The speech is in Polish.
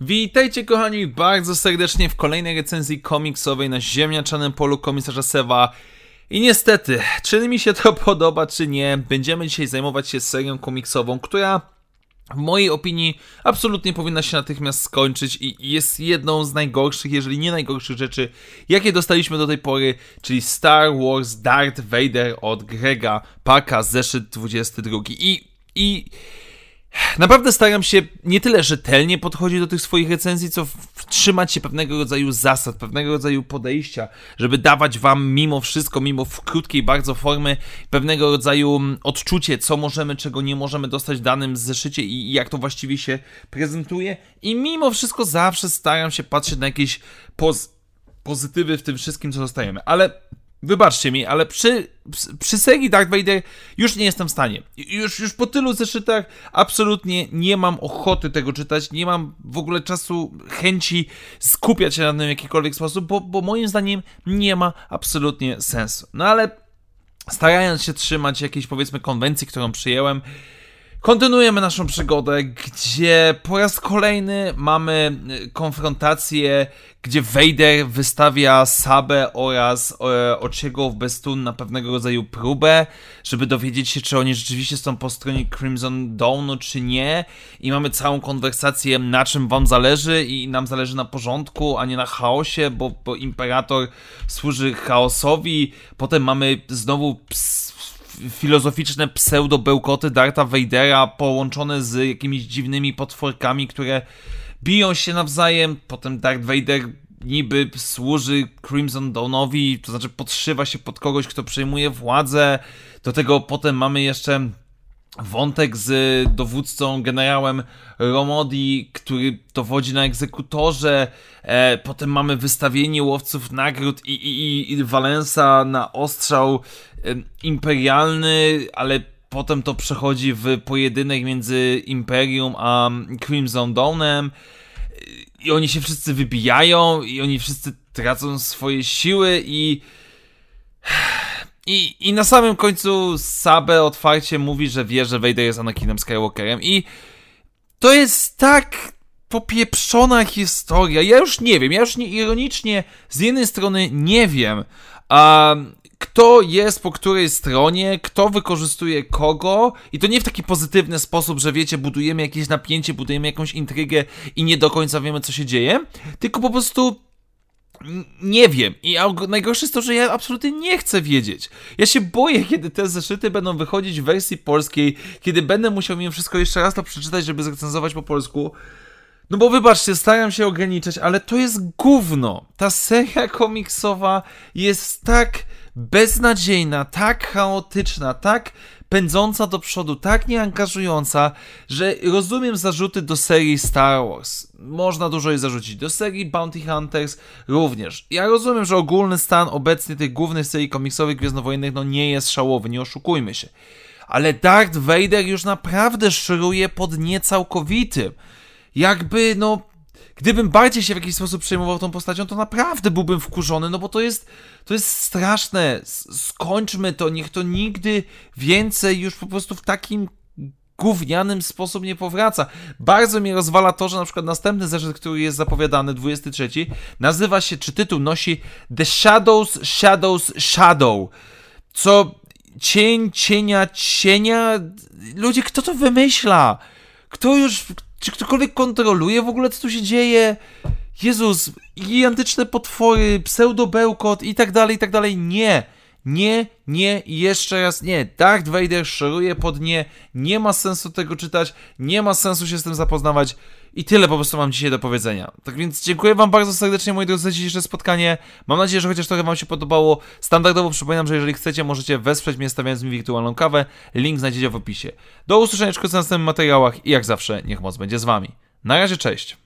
Witajcie kochani bardzo serdecznie w kolejnej recenzji komiksowej na ziemniaczanym polu komisarza Sewa. I niestety, czy mi się to podoba, czy nie, będziemy dzisiaj zajmować się serią komiksową, która w mojej opinii absolutnie powinna się natychmiast skończyć i jest jedną z najgorszych, jeżeli nie najgorszych rzeczy, jakie dostaliśmy do tej pory, czyli Star Wars Darth Vader od Grega Paka, zeszyt 22. I, i Naprawdę staram się nie tyle rzetelnie podchodzić do tych swoich recenzji, co trzymać się pewnego rodzaju zasad, pewnego rodzaju podejścia, żeby dawać wam mimo wszystko, mimo w krótkiej bardzo formy, pewnego rodzaju mm, odczucie, co możemy, czego nie możemy dostać w danym zeszycie i jak to właściwie się prezentuje. I mimo wszystko zawsze staram się patrzeć na jakieś poz pozytywy w tym wszystkim, co dostajemy. Ale Wybaczcie mi, ale przy, przy serii Darth Vader już nie jestem w stanie. Już, już po tylu zeszytach absolutnie nie mam ochoty tego czytać, nie mam w ogóle czasu, chęci skupiać się na tym w jakikolwiek sposób, bo, bo moim zdaniem nie ma absolutnie sensu. No ale starając się trzymać jakiejś powiedzmy konwencji, którą przyjęłem, Kontynuujemy naszą przygodę, gdzie po raz kolejny mamy y, konfrontację, gdzie Vader wystawia Sabę oraz e, Ociego w Bestun na pewnego rodzaju próbę, żeby dowiedzieć się, czy oni rzeczywiście są po stronie Crimson Dawnu, czy nie. I mamy całą konwersację, na czym wam zależy i nam zależy na porządku, a nie na chaosie, bo, bo Imperator służy chaosowi. Potem mamy znowu ps filozoficzne pseudo-bełkoty Darta Vadera połączone z jakimiś dziwnymi potworkami, które biją się nawzajem. Potem Darth Vader niby służy Crimson Dawnowi, to znaczy podszywa się pod kogoś, kto przejmuje władzę. Do tego potem mamy jeszcze wątek z dowódcą, generałem Romodi, który dowodzi na egzekutorze. E, potem mamy wystawienie łowców nagród i, i, i Valensa na ostrzał e, imperialny, ale potem to przechodzi w pojedynek między Imperium a Crimson Dawnem. I oni się wszyscy wybijają, i oni wszyscy tracą swoje siły i i, I na samym końcu Sabe otwarcie mówi, że wie, że Vader jest Anakinem Skywalkerem i to jest tak popieprzona historia. Ja już nie wiem, ja już nie, ironicznie z jednej strony nie wiem, a kto jest po której stronie, kto wykorzystuje kogo i to nie w taki pozytywny sposób, że wiecie, budujemy jakieś napięcie, budujemy jakąś intrygę i nie do końca wiemy, co się dzieje, tylko po prostu nie wiem. I najgorsze jest to, że ja absolutnie nie chcę wiedzieć. Ja się boję, kiedy te zeszyty będą wychodzić w wersji polskiej, kiedy będę musiał mimo wszystko jeszcze raz to przeczytać, żeby zrecenzować po polsku. No bo wybaczcie, staram się ograniczać, ale to jest gówno. Ta seria komiksowa jest tak beznadziejna, tak chaotyczna, tak pędząca do przodu, tak nieangażująca, że rozumiem zarzuty do serii Star Wars. Można dużo jej zarzucić. Do serii Bounty Hunters również. Ja rozumiem, że ogólny stan obecnie tych głównych serii komiksowych Gwiezdnowojennych no nie jest szałowy, nie oszukujmy się. Ale Darth Vader już naprawdę szyruje pod niecałkowitym. Jakby, no, gdybym bardziej się w jakiś sposób przejmował tą postacią, to naprawdę byłbym wkurzony, no bo to jest, to jest straszne. Skończmy to, niech to nigdy więcej już po prostu w takim gównianym sposób nie powraca. Bardzo mnie rozwala to, że na przykład następny zeszyt, który jest zapowiadany, 23, nazywa się, czy tytuł nosi The Shadows, Shadows, Shadow. Co cień, cienia, cienia. Ludzie, kto to wymyśla? Kto już czy ktokolwiek kontroluje w ogóle, co tu się dzieje? Jezus, gigantyczne potwory, pseudobełkot i tak dalej, i tak dalej. Nie, nie, nie jeszcze raz nie. Darth Vader szoruje pod nie, nie ma sensu tego czytać, nie ma sensu się z tym zapoznawać. I tyle po prostu mam dzisiaj do powiedzenia. Tak więc dziękuję Wam bardzo serdecznie, moi drodzy, za dzisiejsze spotkanie. Mam nadzieję, że chociaż trochę Wam się podobało. Standardowo przypominam, że jeżeli chcecie, możecie wesprzeć mnie stawiając mi wirtualną kawę. Link znajdziecie w opisie. Do usłyszenia w następnych materiałach i jak zawsze, niech moc będzie z Wami. Na razie, cześć!